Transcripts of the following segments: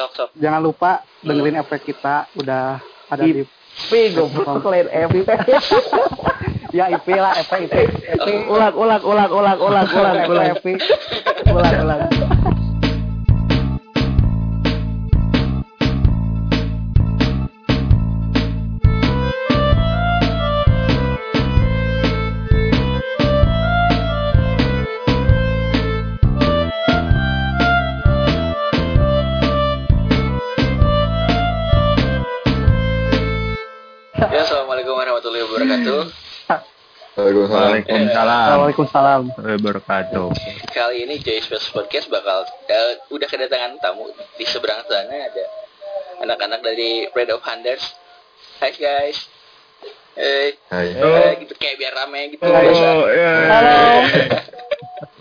Sok sok. Jangan lupa dengerin efek kita udah ada di IP goblok lain IP. ya IP lah efek IP. IP. ulang ulang ulang ulang ulang ulang ulang. IP. Ulang ulang. Waalaikumsalam. Waalaikumsalam wabarakatuh. Kali ini Joy Space Podcast bakal eh, udah kedatangan tamu di seberang sana ada anak-anak dari Bread of Hunters. Hai guys. Eh, Hai. eh, gitu kayak biar rame gitu Oh, biasa. ya. Halo.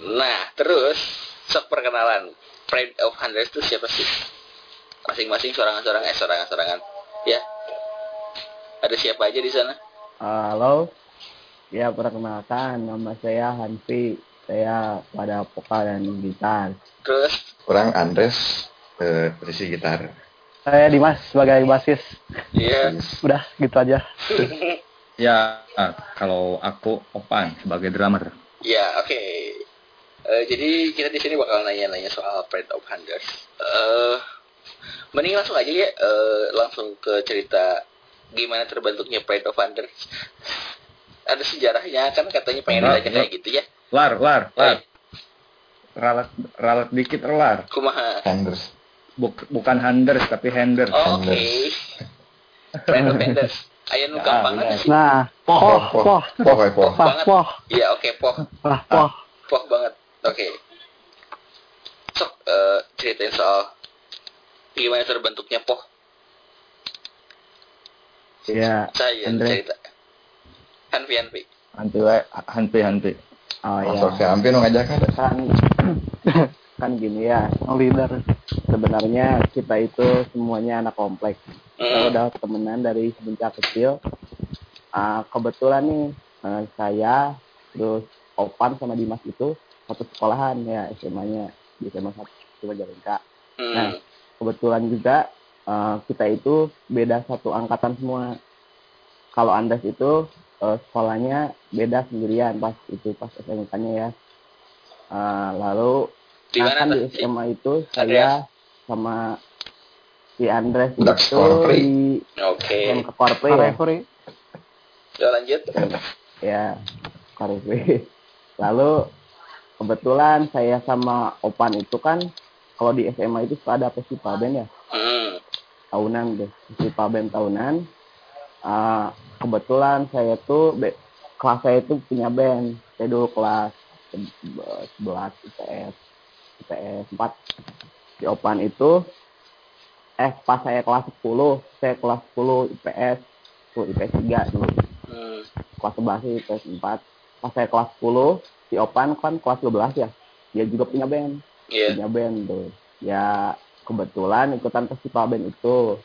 Nah, terus sok perkenalan. Pride of Hunters itu siapa sih? Masing-masing sorangan-sorangan, eh sorangan-sorangan. Ya. Ada siapa aja di sana? Halo. Ya perkenalkan nama saya Hanfi. Saya pada vokal dan gitar. Terus Orang Andres eh, posisi gitar. Saya Dimas sebagai basis. iya. Udah gitu aja. Ya, kalau aku Opan sebagai drummer. Ya, oke. Eh, jadi kita di sini bakal nanya-nanya soal Pride of Hunters. Eh, mending langsung aja ya, eh, langsung ke cerita gimana terbentuknya Pride of Hunters. Ada sejarahnya kan katanya pengen kayak gitu ya. Lar, lar, lar. Eh, Ralat, ralat dikit lar. kumaha? Anders. Buk- bukan handers tapi handers. Oh, Oke. Of Hunters. Ayo nu Ya, gampang benar. sih. Nah, poh Poh, poh poh, poh, poh, poh. poh poh Iya, oke, poh. lah poh. Poh banget. Oke. Sok eh, ceritain soal gimana terbentuknya poh. Ya Saya Andre. cerita. Hanfi Hanfi. Hanti wae, hanti hanti. oh Masuk si ya. Ampi nu ngajak ada. Kan kan gini ya. Leader. Sebenarnya kita itu semuanya anak kompleks. Kita Hmm. udah temenan dari semenjak kecil. Ah, kebetulan nih eh, saya terus Opan sama Dimas itu satu sekolahan ya SMA-nya di SMA satu Majalengka. Hmm. Nah, kebetulan juga eh, kita itu beda satu angkatan semua. Kalau Andes itu eh, sekolahnya beda sendirian pas itu pas SMK-nya ya. Eh, lalu Di mana kan tuh? di SMA itu saya sama si Andres itu di Oke. SMK Korpri ya. Udah lanjut. ya Korpri. Lalu kebetulan saya sama Opan itu kan kalau di SMA itu suka ada festival band ya. Hmm. tahunan deh festival band tahunan Ah, kebetulan saya tuh be- kelas saya itu punya band. Saya dulu kelas se- 11 IPS IPS 4 di Opan itu eh pas saya kelas 10 saya kelas 10 IPS tuh IPS 3 dulu. Hmm. kelas 11 sih, IPS 4 pas saya kelas 10 di Opan kan kelas 12 ya dia juga punya band. Iya. punya band tuh. Ya kebetulan ikutan festival band itu.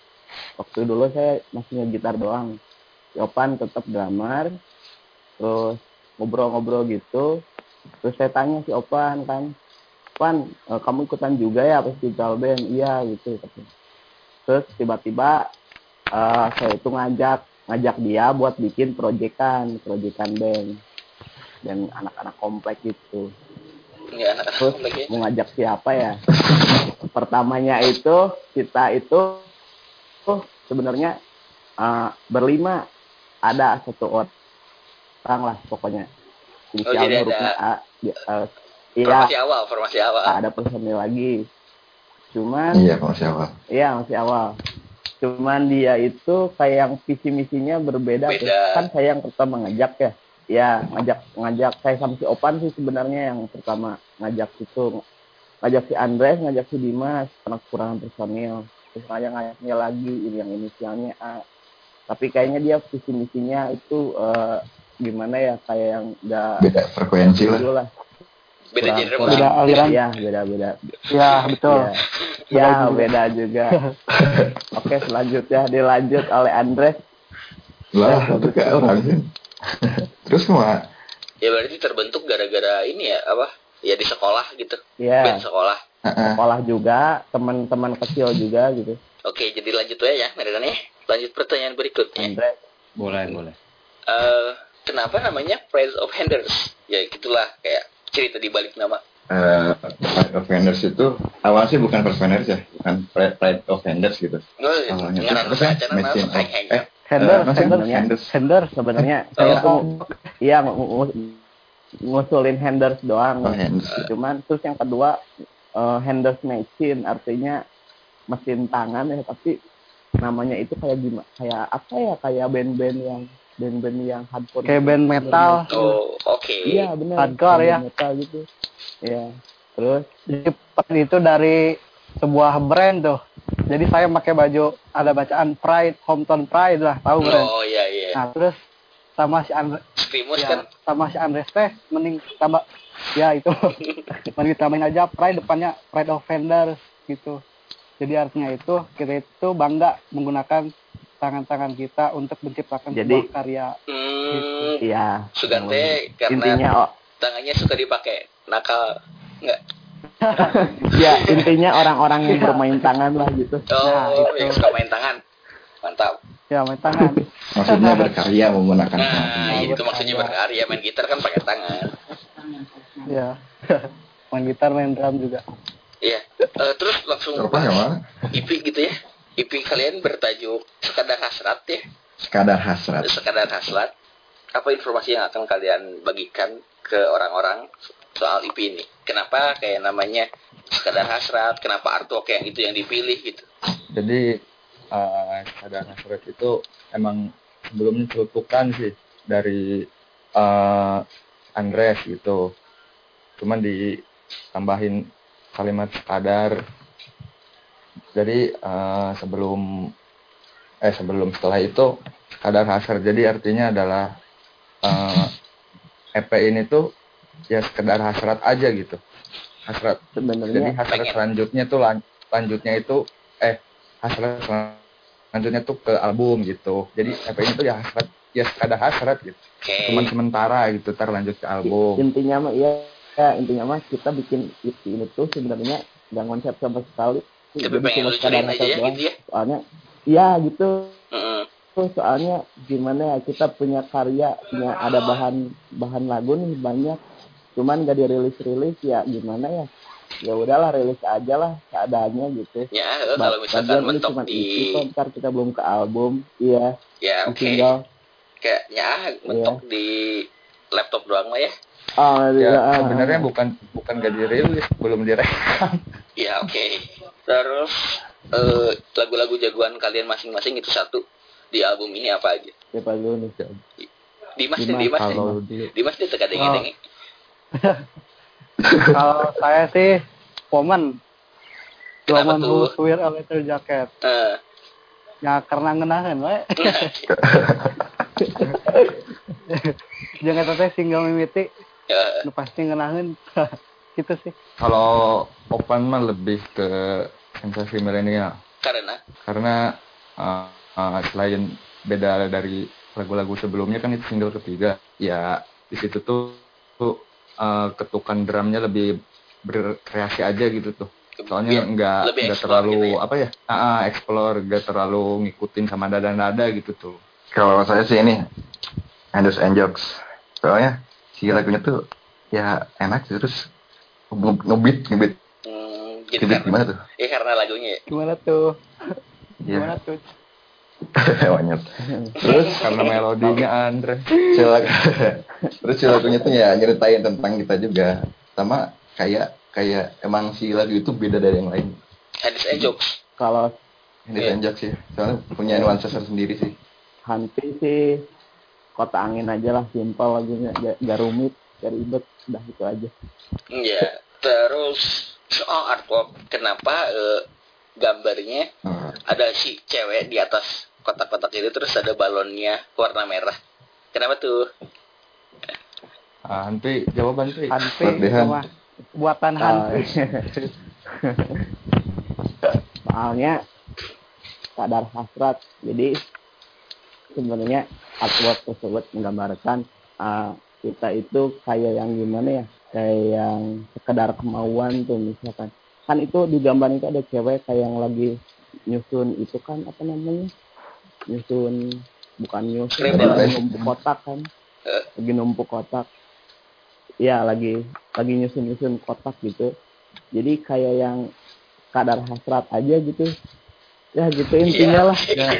Waktu dulu saya masih gitar doang Yopan tetap drummer terus ngobrol-ngobrol gitu. Terus saya tanya si Opan kan Opan eh, kamu ikutan juga ya festival band? Iya gitu terus tiba-tiba eh, saya itu ngajak ngajak dia buat bikin proyekan proyekan band. Dan anak-anak komplek gitu. Anak terus lagi. mau ngajak siapa ya? Pertamanya itu kita itu tuh sebenarnya uh, berlima ada satu orang lah pokoknya inisial Oh, jadi hurufnya ada- A di- uh, iya Formasi awal, formasi awal. ada personil lagi cuman Iya, kalau siapa? Iya masih awal. Cuman dia itu kayak yang visi misinya berbeda. Beda. Kan saya yang pertama ngajak ya. Ya ngajak ngajak saya sama si Opan sih sebenarnya yang pertama ngajak itu ngajak si Andres, ngajak si Dimas karena kekurangan personil. Terus ngajak ngajaknya lagi ini yang inisialnya A. Tapi kayaknya dia visi misinya itu eh, gimana ya kayak yang enggak Beda frekuensi lah. lah. Beda Kurang- genre. Beda aliran. Iya beda beda Ya betul. Ya, ya beda juga. Oke, selanjutnya dilanjut oleh Andres. Lah, orang sih. Terus semua Ya berarti terbentuk gara-gara ini ya apa? Ya di sekolah gitu. Ya, Band sekolah. Sekolah juga teman-teman kecil juga gitu Oke, jadi lanjut aja ya, Medan ya. Lanjut pertanyaan berikutnya. Andre Boleh, boleh. Eh, kenapa namanya Pride of Handers? Ya gitulah kayak cerita di balik nama. Eh, Pride of Vendors itu awalnya sih bukan First Vendors ya, bukan Pride, Pride of Vendors gitu. Oh, Awalnya tuh ngaran apa sih? acara nama Machine of kayak eh, Handers, eh, maksudnya handers, Handers. Handers. sebenarnya Oh. saya tuh iya ng- ng- ngusulin handers doang Oh, Handers. cuman terus yang kedua eh, handers machine artinya mesin tangan ya tapi namanya itu kayak gimana kayak apa ya kayak band-band yang band-band yang hardcore Kayak gitu. band metal. Oh, oke. iya benar Hardcore, ya. metal gitu iya terus Jadi Pride itu dari sebuah brand tuh. Jadi saya pakai baju ada bacaan Pride, Hometown Pride lah, tahu brand. Oh iya iya. Nah terus sama si Andre, Primus ya, kan. sama si Andres teh mending tambah ya itu mending tambahin aja Pride depannya Pride of Vendors gitu. Jadi artinya itu kita itu bangga menggunakan tangan-tangan kita untuk menciptakan Jadi- sebuah karya. Hmm, iya Sugante karena intinya oh, tangannya suka dipakai nakal enggak? ya intinya orang-orang yang bermain tangan lah gitu Oh, Nah, itu. yang suka main tangan. Mantap. Ya main tangan. Maksudnya berkarya menggunakan Nah, tangan. itu maksudnya berkarya main gitar kan pakai tangan. ya. main gitar, main drum juga. Eh, terus langsung Apa ya? IP gitu ya. IP kalian bertajuk sekadar hasrat ya. Sekadar hasrat. Sekadar hasrat. Apa informasi yang akan kalian bagikan ke orang-orang soal IP ini? Kenapa kayak namanya sekadar hasrat? Kenapa artwork yang itu yang dipilih gitu? Jadi eh sadar hasrat itu emang sebelumnya celutukan sih dari eh Andres gitu. Cuman ditambahin kalimat sekadar. Jadi eh, sebelum eh sebelum setelah itu sekadar hasrat. Jadi artinya adalah eh EP ini tuh ya sekedar hasrat aja gitu. Hasrat jadi sebenarnya hasrat selanjutnya tuh lan- lanjutnya itu eh hasrat selanjutnya tuh ke album gitu jadi EP ini tuh ya hasrat ya sekadar hasrat gitu Oke. cuman sementara gitu ntar lanjut ke album intinya mah iya ya, intinya mah kita bikin EP ini tuh sebenarnya nggak konsep sama sekali. Tapi Jadi pengen lucuin aja ya gitu ya. soalnya iya gitu. Mm-mm. tuh soalnya gimana ya kita punya karya punya ada bahan bahan lagu nih banyak. Cuman gak dirilis rilis ya gimana ya? Ya udahlah rilis aja lah keadaannya gitu. Ya, kalau misalkan mentok di kok, ntar kita belum ke album. Iya ya oke. single kayaknya mentok di laptop doang lah ya. Oh ya ah, sebenarnya bukan bukan gak dirilis belum direkam Ya oke. Terus eh, lagu-lagu jagoan kalian masing-masing itu satu di album ini apa aja? siapa dulu nih Dimas nih, Dimas, Dimas nih. kalau di Dimas nih teka dengi dengi. Kalau saya sih Woman. Kenapa Woman tuh? who wear a leather jacket. Eh, Ya karena ngenahan we. Jangan teteh single mimiti, ya, nu pasti ngenahan. gitu sih. kalau open mah lebih ke sensasi milenial karena karena uh, uh, selain beda dari lagu-lagu sebelumnya kan itu single ketiga ya di situ tuh, tuh uh, ketukan drumnya lebih berkreasi aja gitu tuh soalnya Biar nggak lebih nggak terlalu gitu ya. apa ya ah ah, explore nggak terlalu ngikutin sama nada-nada gitu tuh Kalau saya sih ini Handles and Jokes. Soalnya si lagunya tuh ya enak sih, terus nge- ngebit ngebit hmm, jadi ngebit karena, gimana tuh? ya karena lagunya ya. Gimana tuh? Gimana Iya. tuh? Monyet. terus karena melodinya Andre Si lagu- terus si lagunya tuh ya nyeritain tentang kita juga. Sama kayak kayak emang si lagu itu beda dari yang lain. Hadis and jokes. kalau Handles Iya. and Jokes sih. Soalnya punya nuansa sendiri sih. Hanti sih kota angin aja lah simpel lagunya gak, gak rumit gak ribet udah itu aja Iya. Terus soal artwork, kenapa eh, gambarnya Oh, ada si cewek di atas kotak-kotak itu terus ada balonnya warna merah. Kenapa tuh? ah, Hanti jawaban Tri Hanti buatan Hanti. soalnya sadar hasrat jadi sebenarnya artwork tersebut menggambarkan uh, kita itu kayak yang gimana ya kayak yang sekedar kemauan tuh misalkan. Kan itu di gambar itu ada cewek kayak yang lagi nyusun itu kan apa namanya? Nyusun bukan nyusun lagi numpuk kotak kan. Lagi numpuk kotak. Iya lagi lagi nyusun nyusun kotak gitu. Jadi kayak yang kadar hasrat aja gitu. Ya gitu intinya lah. Ya,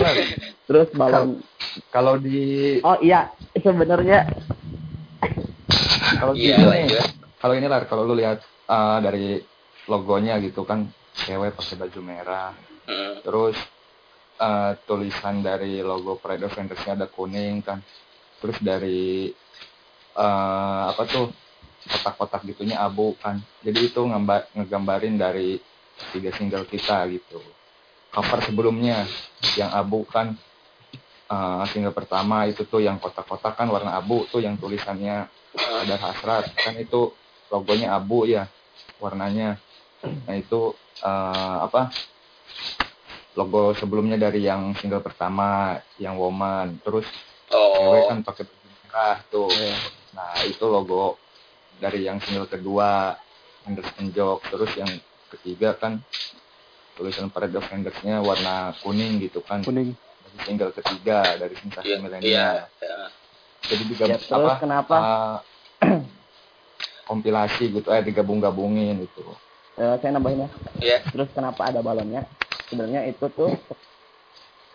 lah. Terus balon Kalau di oh iya. Sebenarnya kalau di Iya, ini, lanjut. kalau ini lah kalau lu lihat uh, dari logonya gitu kan cewek pakai baju merah. Hmm. terus uh, tulisan dari logo Pride of Vendors-nya ada kuning kan. Terus dari uh, apa tuh kotak-kotak gitunya abu kan. Jadi itu ngambar ngegambarin dari tiga single kita gitu. Cover sebelumnya yang abu kan uh, single pertama itu tuh yang kotak-kotak kan warna abu tuh yang tulisannya ada hasrat. Kan itu logonya abu ya warnanya. Nah itu eh, apa logo sebelumnya dari yang single pertama yang woman. Terus cewek Oh, kan pakai baju merah tuh. Iya. nah itu logo dari yang single kedua Anderson Joke terus yang ketiga kan tulisan Parade of Fenders-nya warna kuning gitu kan. Kuning single ketiga dari sensasi iya, iya. milenial ya. jadi juga Ya, terus apa kenapa? eh, kompilasi gitu eh digabung-gabungin gitu Eh, saya nambahin ya Ya. terus kenapa ada balonnya sebenarnya itu tuh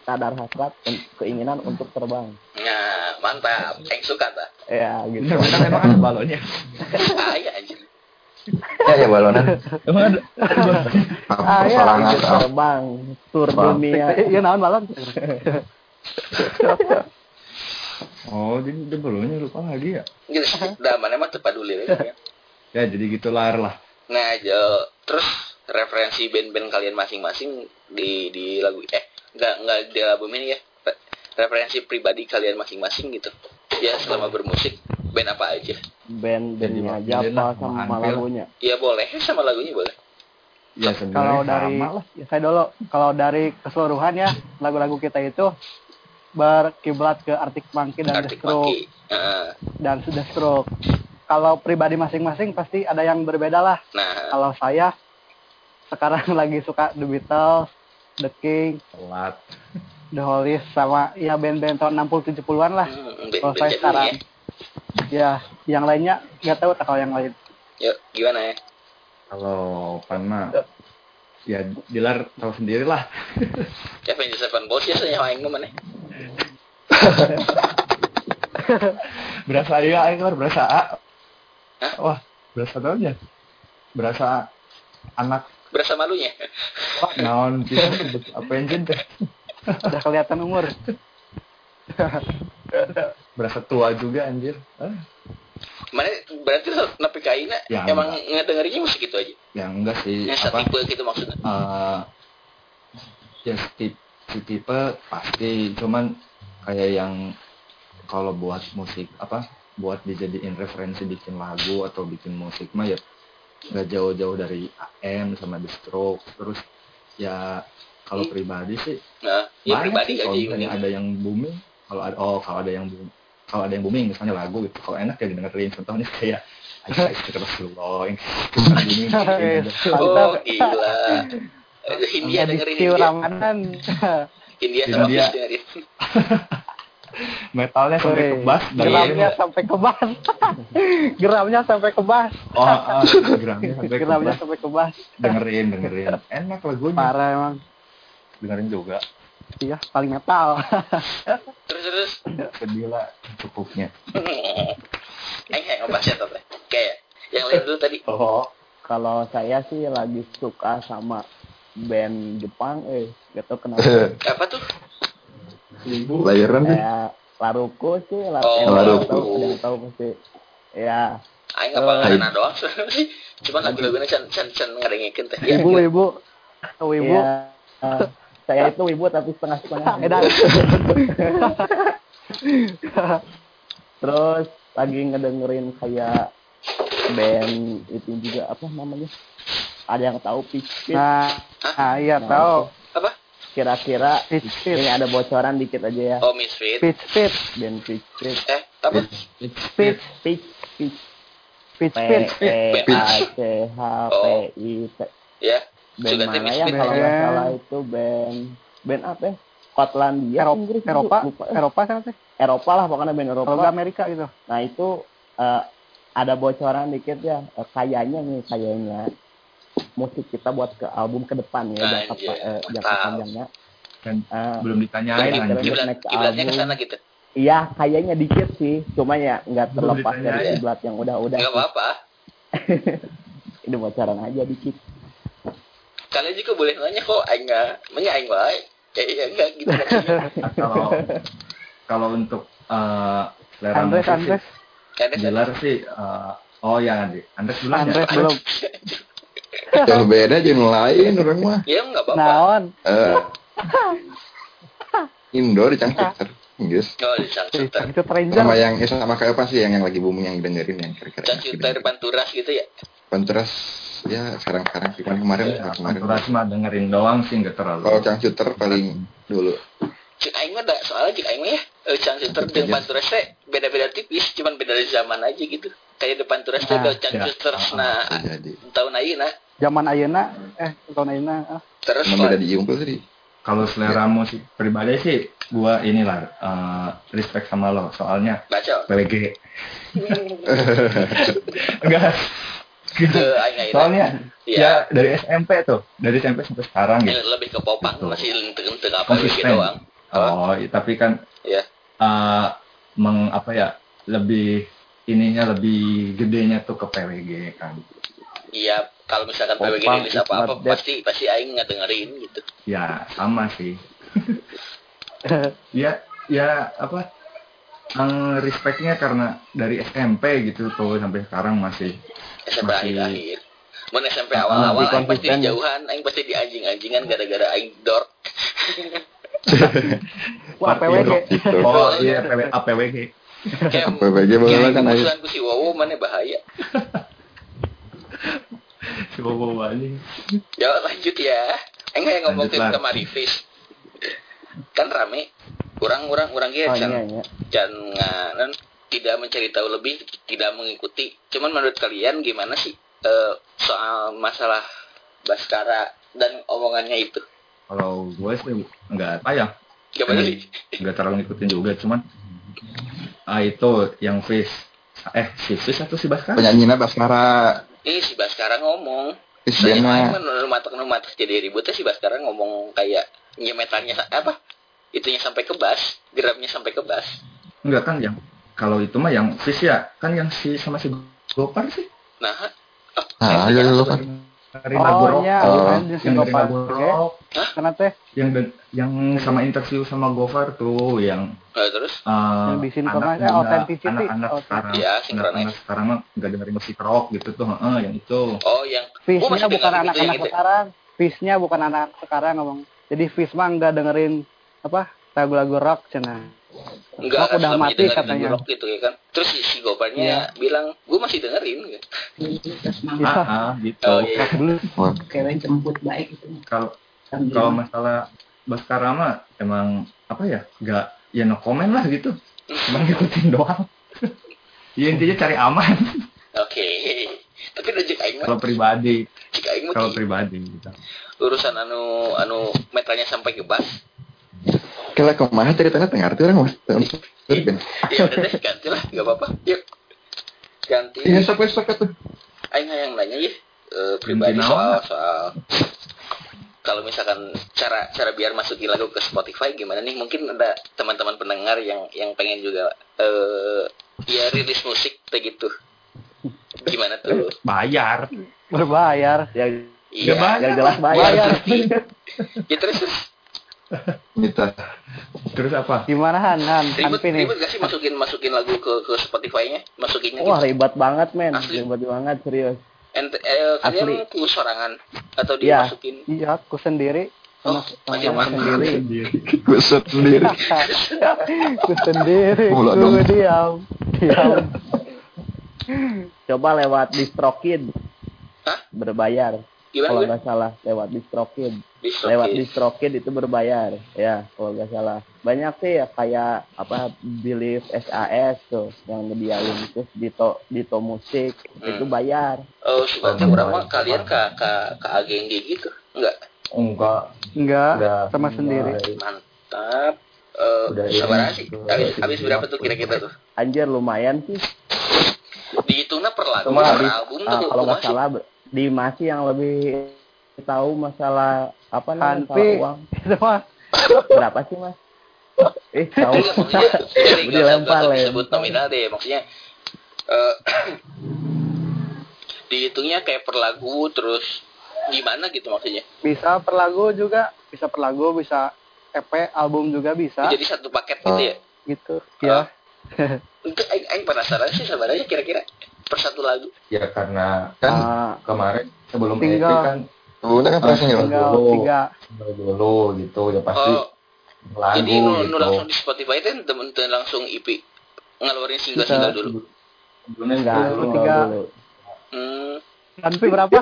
kadar hasrat keinginan untuk terbang Nah, mantap. Yang suka tak? ya gitu kan emang ada balonnya Ah, iya anjir. Ya ya balonan. emang ada Ah, ya. Sorangan. Ikut terbang tur dunia iya naon balon oh jadi ada balonnya lupa lagi ya Gitu. Dah mana mah tepat dulu ya. ya jadi gitu lar lah Nah, jo, terus referensi band-band kalian masing-masing di di lagu eh enggak enggak di album ini ya. Re- Referensi pribadi kalian masing-masing gitu. Ya selama bermusik aja. Band bandnya wakilin aja apa lah, sama Mahampir. lagunya Ya boleh sama lagunya boleh. ya kalau dari sama lah ya, saya dulu kalau dari keseluruhan ya lagu-lagu kita itu berkiblat ke Arctic Monkey dan The Arctic Stroke Monkey. Heeh. dan The Stroke. Kalau pribadi masing-masing pasti ada yang berbeda lah. Nah, Kalau saya sekarang lagi suka The Beatles, The King, telat The Hollies sama ya band-band tahun 60 70-an lah. hmm, Kalau saya sekarang ya. ya yang lainnya nggak tahu tak kalau yang lain. Yuk, gimana ya? kalau pan mah ya dilar tahu sendiri lah Ya Avengers Sevenfold ya saya yang mana? berasa ya aing keluar berasa A Hah? wah berasa tahunya berasa anak Berasa malunya. Pak, naon kita apa engine teh Udah kelihatan umur. berasa tua juga anjir ah, Mana berarti nepi ka ayeuna Ya, emang enggak. ngedengerinnya musik itu aja. ya enggak sih Yang apa setipe gitu maksudnya. eh ya si, si tipe pasti cuman kayak yang kalau buat musik apa buat dijadiin referensi bikin lagu atau bikin musik mah ya nggak jauh-jauh dari AM sama The Stroke terus ya kalau pribadi sih Nah, ya pribadi sih aja kalau ada yang booming kalau ada oh kalau ada yang boom kalau ada yang booming misalnya lagu gitu kalau enak ya didengerin contohnya kayak Aisyah Istri Rasulullah yang booming. Oh, gila. Hindia dengerin Hindia. Ramadan. Hindia sama dengerin. metalnya sampai Woi, kebas Geramnya sampai kebas. Geramnya sampai kebas. oh ah, geramnya sampai Geramnya sampai kebas. dengerin dengerin enak lagunya Parah emang. dengerin juga Iya, paling metal. Terus terus. sedih lah cukupnya Eh, eh, ngebahas ya tante. Kayak yang lain dulu tadi. oh kalau saya sih lagi suka sama band Jepang eh gak tau kenapa Apa tuh? Lahiran sih. kayak Laruko sih Lar Oh, eh, ada yang yang tahu pasti ya Aing apa Eh. karena doang sih. Cuman lagu-lagunya can can can ngadengin teh. Ya, Ibu, ibu. Oh, ibu. Saya itu ibu tapi setengah-setengah Edan. terus lagi ngedengerin kayak band itu juga apa namanya ada yang tahu Peach Pit Nah, ah, iya Nah, tahu. Apa? kira-kira ini ada bocoran dikit aja ya Oh, Misfit. Peach Pit. band Peach Pit Eh, apa? Peach Peach Pitch, P pitch. E A C H P I T Ya. Band Sudah mana ya kalau nggak Band. salah itu band band apa ya Skotlandia Eropa, Inggris Eropa, lupa. Eropa kan sih? Eropa lah pokoknya band Eropa Kalau nggak Amerika gitu. Nah itu eh, ada bocoran dikit ya, Eh, kayaknya nih kayaknya musik kita buat ke album ke depan ya jangka, Anjir, pa- eh, jangka panjangnya. Kan Eh, belum ditanyain Kiblat- anjir. Kiblatnya ke sana gitu. Iya kayaknya dikit sih, cuma ya nggak terlepas dari ditanyain. kiblat yang udah-udah. Enggak apa-apa. Ini bocoran aja dikit. Kalian juga boleh nanya kok aing enggak. Menya aing wae. Ya ya enggak gitu maksudnya. Nah, kalau kalau untuk eh, selera Andres, musik Andres, sih, Dilar sih eh, oh ya Andri Andres dulu Andres belum. Kalau beda aja yang lain orang mah. Ya enggak apa-apa. Naon? Eh, Indo di Cangcuter. Inggris. Oh, di Cangcuter. Sama yang eh, sama kayak apa sih yang yang lagi booming yang dengerin yang kira-kira. Cangcuter. Panturas gitu ya. Panturas ya sekarang-sekarang sih kemarin kemarin Ya, kemarin. Mah dengerin doang sih nggak terlalu. Kalau Cangcuter paling dulu. Cik aing mah da, soalnya cik aing mah ya eh, Cangcuter dan Panturas teh beda-beda tipis, cuman beda dari zaman aja gitu. Kayak di Panturas teh Nah, ada Cangcuter ya. nah tahun ayeuna Zaman ayeuna eh tahun ayeuna ah. terus beda di tadi. Kalau selera musik pribadi sih gua inilah eh, respect sama lo soalnya baca PWG. Enggak. ayeuna. Soalnya Iya. ya dari SMP tuh, dari SMP sampai sekarang gitu. lebih ke popang Betul. masih lenteng-lenteng apa gitu doang. Oh, i- tapi kan Iya. eh, meng apa ya lebih ininya lebih gedenya tuh ke PWG kan. Iya, kalau misalkan Popang PWG rilis not dead. pasti pasti aing nggak dengerin gitu. Ya sama sih. ya ya apa? Ang respectnya karena dari SMP gitu tuh sampai sekarang masih SMP Masih- akhir-akhir. Mun SMP Ah, awal-awal aing pasti dijauhan, aing pasti dianjing-anjingan gara-gara aing dork. Wah, Party PWG. rock. Gitu. Oh iya PW, APWG. Kayak PWG kayak baheula kan aya. musuhan ku si Wowo mana bahaya. Coba aja. Ya lanjut ya. Aing yang ngomong Lanjut lah. ke Marifis. Kan rame. Orang-orang orang Oh dia iya can iya. can nganan tidak mencari tahu lebih, tidak mengikuti. Cuman menurut kalian gimana sih eh, soal masalah Baskara dan omongannya itu? Kalau gue sih nggak apa ya, nggak terlalu ngikutin juga, cuman ah itu yang Fish eh si Fish atau si Baskara? Penyanyinya Baskara. Ini si Baskara ngomong. Terus Saya dia main mah nu matak nu matak jadi ributnya si Baskara ngomong kayak nyemetannya apa? Itunya sampai ke bass, drumnya sampai ke bass. Enggak kan yang kalau itu mah yang Fish ya, kan yang si sama si Gopar sih. Nah, oh, Ah, iya, iya, masuk. Pak. Dengerin lagu Oh rock, iya, Oh. yang si dengerin Gopar. rock, Karena teh yang yang sama interview sama Gofar tuh yang Nah, terus uh, Yang disinkronize, anak muda, authenticity. anak-anak Authentic- sekarang Iya, synchronize. anak-anak sekarang mah nggak dengerin musik rock gitu tuh heeh, yang itu oh yang Gua Fish-nya masih bukan dengar gitu anak-anak yang itu. sekarang. Fish-nya bukan anak sekarang ngomong. Jadi Fish mah nggak dengerin apa lagu-lagu rock cina. enggak Rock udah mati katanya. rock gitu ya kan. Terus si, si Goparnya Iya. bilang, "Gue masih dengerin." gitu. Iya. ah, ah, gitu Oh iya. Rock cewek jemput baik itu kalau Kan kalau masalah Baskara mah emang apa ya nggak ya no comment lah gitu cuma ngikutin doang ya intinya cari aman Oke. Tapi udah aing mah, kalau pribadi aing kalau pribadi gitu urusan anu anu metalnya sampai ke bass. kira ke mana ceritanya tengah arti orang mas. Kan. Ya udah deh, ganti lah, enggak apa-apa. Yuk. Ganti. Iya, sok sok tuh. Aing yang nanya ya eh, pribadi soal soal kalau misalkan cara cara biar masukin lagu ke Spotify gimana nih mungkin ada teman-teman pendengar yang yang pengen juga eh ya rilis musik kayak gitu gimana tuh bayar Berbayar. Ya, iya jelas bayar. Bayar. ya terus Minta. terus apa Gimana Han? Han, ribet nih. ribet gak sih masukin masukin lagu ke ke Spotify-nya masukinnya Wah gitu ribet banget men, Asli. ribet banget serius. Ente, eh, kalian ku sorangan atau Iya. dimasukin Iya, aku sendiri oh sama sendiri. Kusut sendiri. aku sendiri, dong. diam. Diam. Coba lewat distrokin. Hah? Berbayar. Gimana kalau nggak salah lewat Dislokis. lewat DistroKid itu berbayar ya kalau nggak salah banyak sih ya kayak apa Believe SAS tuh yang nyediain terus Dito Dito Musik Hmm. itu bayar Oh, Oh, mah baik. kalian ke ke ke agen gitu. Enggak. enggak Enggak, udah sama sendiri. Mantap. Eh, Udah sabar sih. Habis habis berapa tuh kira-kira tuh? anjir lumayan sih Dihitungnya per lagu, Cuma per album Ah, tuh. kalau nggak salah di masih yang lebih tahu masalah apa namanya masalah uang. Berapa sih mas? Eh tahu. nggak usah- dilempar nggak usah lah ya. disebut nominal deh maksudnya eh dihitungnya kayak per lagu terus gimana gitu maksudnya? Bisa per lagu juga, bisa per lagu, bisa EP, album juga bisa. jadi satu paket gitu ya? Gitu. Ya. itu aing penasaran sih sebenarnya kira-kira per satu lagu ya karena Kan Ah, kemarin sebelum EP Tinggal. kan sebelumnya kan pernah single. Tinggal dulu. dulu gitu ya pasti oh lagu jadi nu, gitu nu langsung di Spotify itu temen temen langsung IP ngeluarin single single dulu sebelumnya dulu. tinggal tiga. dulu hmm, Hanpi berapa?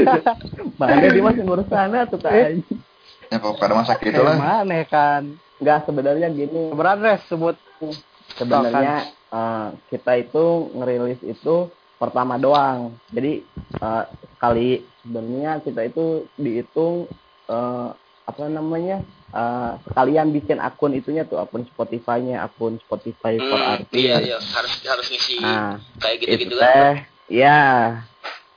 makanya dia masih ngurus sana tuh kan Ya pokoknya pada masa gitu lah. Mana kan? enggak sebenarnya gini Keberan res sebut. Sebenarnya eh, kita itu ngerilis itu pertama doang. Jadi eh, sekali sebenarnya kita itu dihitung eh, apa namanya eh, sekalian bikin akun itunya tuh akun Spotify-nya akun Spotify for hmm, artis iya iya harus harus ngisi nah kayak gitu gitu itu kan ya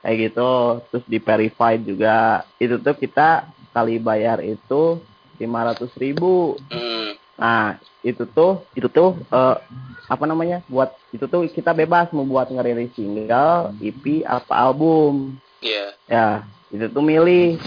kayak gitu. Terus di verified juga itu tuh kita kali bayar itu lima ratus ribu. Hmm, Nah, itu tuh itu tuh eh, apa namanya? Buat itu tuh kita bebas mau buat ngerilis single, EP apa album. iya Ya, itu tuh milih.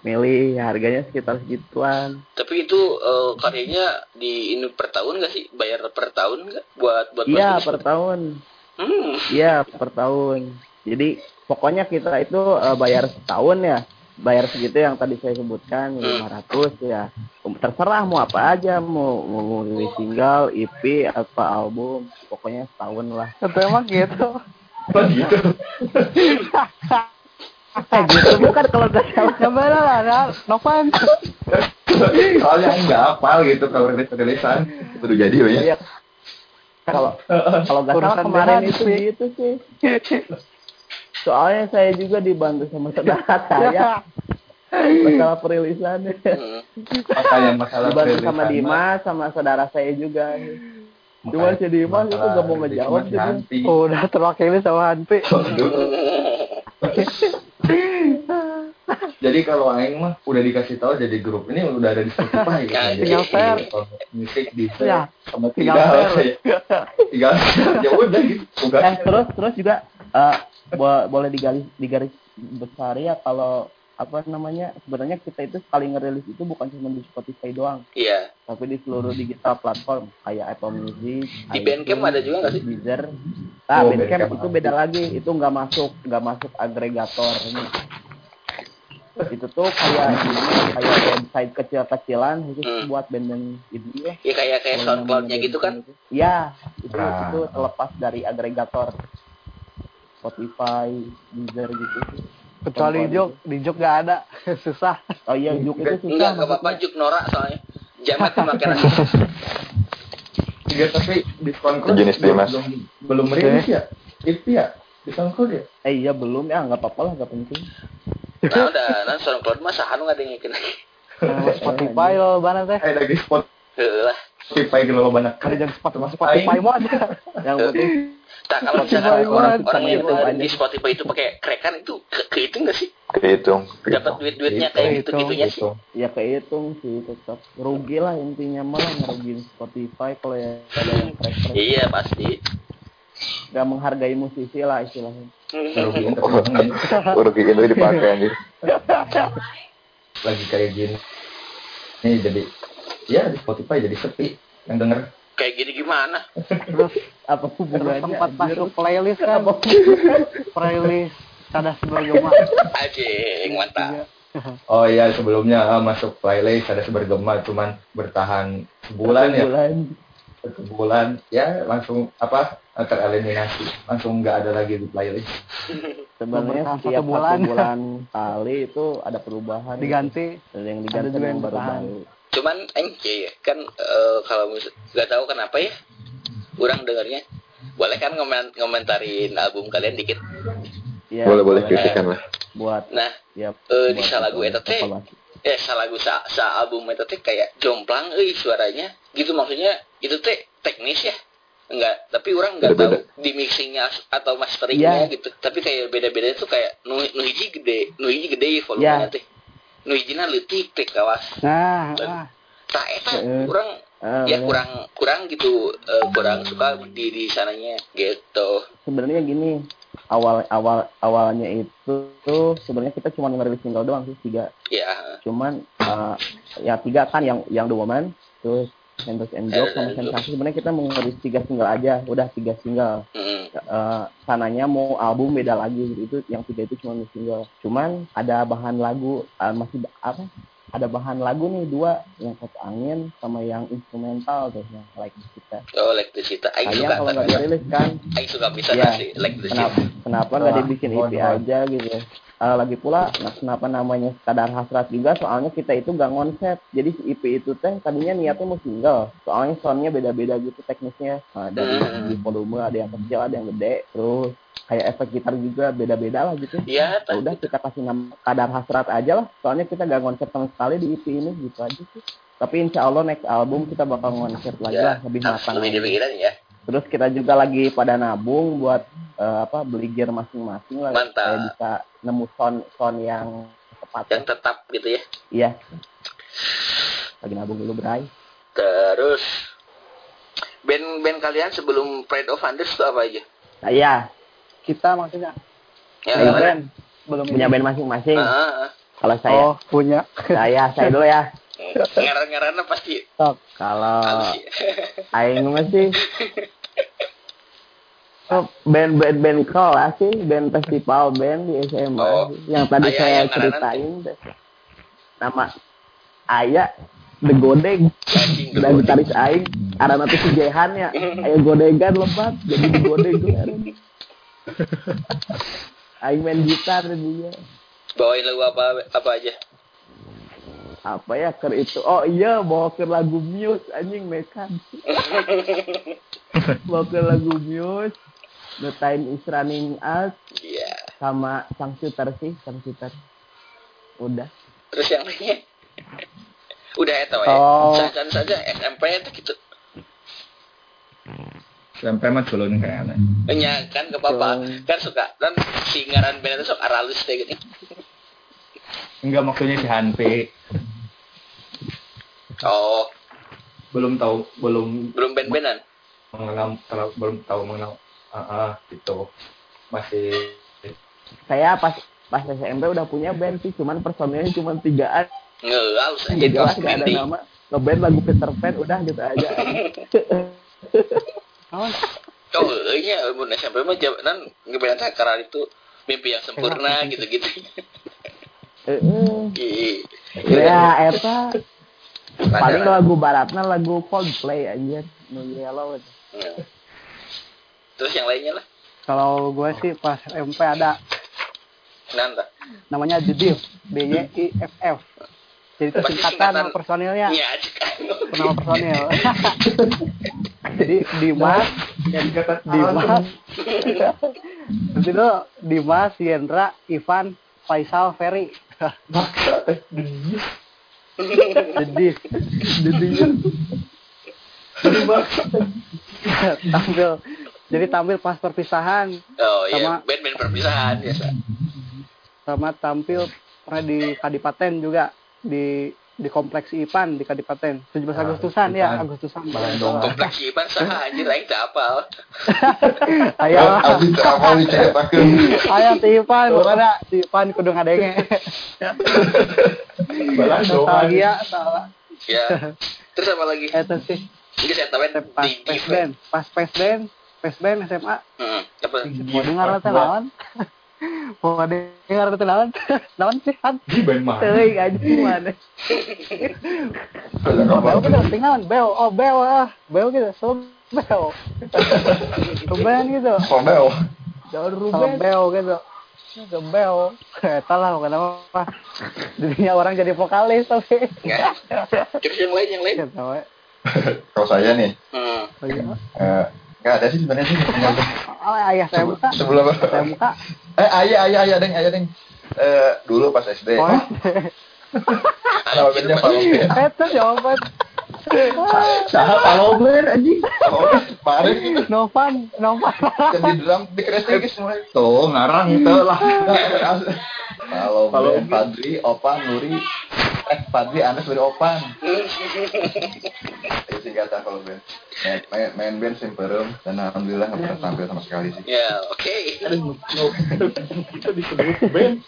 Milih harganya sekitar segituan. tapi itu eh, karyanya di ini per tahun gak sih bayar per tahun nggak buat buat Iya, per tahun. hmm, Iya, per tahun. Jadi pokoknya kita itu eh, bayar setahun ya. Bayar segitu yang tadi saya sebutkan 500 ya. Terserah mau apa aja, mau mau rilis single, EP apa album, pokoknya setahun lah. Itu emang gitu. Oh, gitu Eh gitu bukan kalau nggak salah. Bener lah. Novan. soalnya nggak hafal gitu kalau rilis rilisan Itu udah jadi ya. Iya. Kalau kalau nggak salah kemarin itu sih. gitu sih. Soalnya saya juga dibantu sama saudara saya masalah perilisan. hmm. makanya masalah dibantu sama Dimas sama saudara saya juga. Cuma si Dimas itu nggak mau ngejawab dia. nanti. Udah terwakili sama Hanpi. Jadi kalau Aing mah udah dikasih tahu jadi grup ini udah ada di Spotify gitu. Ya, Jadi tinggal share. musik di Ya, share sama tinggal tinggal share. tinggal ya udah gitu. Eh terus terus juga eh, bo- boleh digaris digaris besar ya kalau apa namanya sebenarnya kita itu sekali ngerilis itu bukan cuma di Spotify doang iya tapi di seluruh digital platform kayak Apple Music, Di Bandcamp ada juga nggak sih? Deezer. Ah, Oh, Bandcamp Bandcamp itu beda lagi, itu nggak masuk, nggak masuk agregator ini. Itu tuh kayak ini, kayak website kecil-kecilan khusus Hmm. buat band-band indie lah. ya kayak kayak SoundCloud-nya gitu kan. Iya, itu Nah. itu terlepas dari agregator Spotify, Deezer gitu. Kecuali Juk, di Juk gak ada. Susah. Oh iya, Juk itu susah. enggak enggak apa-apa juk norak soalnya jamet tuh makin Iya tapi diskon code Jenis belum, Dimas. belum, belum rilis ya? Itu ya? Diskon code ya? Eh iya belum ya, nggak apa-apa lah, nggak penting. nah udah nah SoundCloud mah sahan nggak ada yang ngikutin Nah, Spotify lo mana teh? Eh lagi spot Heeh lah Spotify gitu banyak kan. jangan Spotify, Termasuk Spotify mau aja. Yang penting tak kalau misalkan banget. orang, orang yang di. Spotify itu pakai krekan itu ke, kehitung nggak sih Kehitung. dapat duit duitnya kayak gitu Kehitung. gitunya sih Gitu. ya kehitung sih tetap rugi lah intinya malah ngerugiin Spotify kalau ya ada yang iya pasti nggak menghargai musisi lah istilahnya Rugi itu dipakai anjir. lagi kayak gini. Nih jadi ya di Spotify jadi sepi yang denger. kayak gini gimana Terus apa terus hubungannya sempat anjir? masuk playlist kan. Playlist Cadas Bergema. Ajeng mantap Iya. Oh iya sebelumnya ah, masuk playlist ada sebergema cuman bertahan sebulan ya bulan sebulan ya langsung apa tereliminasi langsung nggak ada lagi di playlist sebenarnya setiap satu satu bulan. bulan, kali itu ada perubahan diganti Ada yang ada diganti juga yang yang bertahan. baru-baru cuman enge ya kan eh, kalau nggak tahu kenapa ya orang dengarnya. Boleh kan ngomen ngomentarin album kalian dikit? Ya, boleh boleh kritikan lah. Buat nah ya Eh, di salagu itu, teh. eh salah gue sa, sa album itu teh kayak jomplang euy suaranya. Gitu maksudnya itu teh teknis ya. Enggak tapi orang nggak tahu di mixingnya atau masteringnya Iya. gitu. Tapi kayak beda-beda itu kayak nu, nu hiji gede nu hiji gede volumenya Iya. teh nu hijina leutik teh kawas nah ah, tak eta kurang Ah, ya kurang kurang gitu eh, kurang suka di di sananya gitu. Sebenarnya gini awal awal awalnya itu tuh sebenarnya kita cuma ngerilis single doang sih tiga. Ya. Cuman eh, ya tiga kan yang yang The Woman terus Mentos and Joke sama Sensasi sebenarnya kita mau ngerilis tiga single aja. Udah tiga single. Mm, Eh, sananya mau album beda lagi gitu. itu yang tiga itu cuma single. Cuman ada bahan lagu eh, masih apa ada bahan lagu nih dua. Yang satu angin sama yang instrumental tuh yang like kita oh like Aing sayang suka kalau nggak dirilis kan? Aing suka bisa Iya. sih like the kenapa kenapa nggak dibikin mohon, EP aja gitu Eh, lagi pula nah, kenapa namanya sekadar hasrat juga? Soalnya kita itu gak konsep jadi si EP itu teh tadinya niatnya mau single. Soalnya soundnya beda-beda gitu teknisnya. Nah, dari Hmm. segi volume ada yang kecil ada yang gede terus kayak efek gitar juga beda-beda lah gitu. Ya ya udah kita kasih nama kadar hasrat aja lah. Soalnya kita gak konsep sama sekali di EP ini gitu aja sih. Tapi insya Allah next album kita bakal konsep lagi lah lebih matang lebih dipikiran ya. Terus kita juga lagi pada nabung buat eh, apa beli gear masing-masing lah. Mantap. supaya bisa nemu sound sound yang tepat. Yang tetap gitu ya. Iya. Lagi nabung dulu Bray. Terus band-band kalian sebelum Pride of Hunters itu apa aja? Nah, iya kita maksudnya. Ya gimana? band belum punya band masing-masing. Ah, ah, ah. kalau saya. Oh punya. Saya saya dulu ya. Ngaran-ngarannya pasti. Sok. kalau ya. Aing masih Oh, band band band kelas sih. Band festival band di SMA Oh. yang tadi Aya- saya ceritain nama Aya The The dan gitaris Aing ada nanti si Jehan ya. Aya Godegan lebat jadi The Godeg kemarin Aing main gitar dia bawain lagu apa apa aja? Apa ya ker itu? Oh iya bawa ke lagu Muse anjing mekan bawa ke lagu Muse The Time is Running Out. Iya. Sama sang shooter sih sang shooter. Udah. Terus yang lainnya? Udah ya tau ya Oh. saja saja SMP itu gitu sampai mah culun kayaknya Nya kan ke papa kan suka kan si ngaran band itu sok aralus deh gitu. Enggak maksudnya si Hanpi oh. Belum tahu belum belum band-bandan? mengenal belum tahu mengenal. Ah ah, gitu. Masih saya pas pas SMP udah punya band sih cuman personilnya cuma tigaan. Nggak halus aja jadi jelas gak ada nama ngeband lagu Peter Pan udah gitu aja Oh, Oh, iya, mun SMP mah jaman ngeband teh karena itu mimpi yang sempurna gitu-gitu. Heeh. Iya. ya eta paling lagu baratnya lagu Coldplay anjir nu yellow. Hmm. Terus yang lainnya lah. kalau gue sih pas SMP ada Nanta. namanya Diff D Y I F F jadi itu Pasti singkatan nama personilnya. Iya, nama personil. Jadi Dimas Dimas. Terus itu Dimas Yendra Ivan Faisal Ferry. The Diff tampil. Jadi tampil pas perpisahan. Oh iya, Sama- band-band perpisahan biasa. sama tampil pernah di Kadipaten juga di di kompleks Ipan di Kadipaten 17 Ah, Agustusan ya. Agustusan. Bandung. Kompleks Ipan sah anjir aing teu apal. ayo. Abis apa diceritakan ayo ti Ipan pokoknya ti Ipan kudu ngadenge. Nostalgia salah. Ya. Terus apa lagi? itu sih. Ini saya tahu pas di di pesden pas pesden pesden SMA Hmm, apa? mau dengar teh lawan mau dengar teh lawan lawan sih kan di band mah Teuing anjing mana? Oh, beo gitu, tinggalan beo, oh beo ah, beo gitu, so beo, Ruben gitu, Sobel daun sama Ruben beo gitu, Gebel. Eta lah kenapa Jadinya orang jadi vokalis tapi. Enggak. Terus yang lain yang lain. Kalau saya nih, Hmm. Oh eh, nggak ada sih sebenarnya sih. Oh, ayah saya buka. Sebelum Saya buka. eh ayah ayah ayah deng ayah deng. Eh, dulu pas SD. Oh, Nama bandnya Palombe. Eta jawaban. Saha palobler anjing. Palombe kemarin. Novan, Novan. Kan di drum di kresnya guys mulai. Tuh ngarang itu lah. Palombe, Fadli, Opan, Nuri. Eh, Fadli, Anas dari Opan. Itu singkatan Palombe. Main, main, main band Simperum dan alhamdulillah nggak pernah tampil sama sekali sih. Ya, oke. Kita disebut band.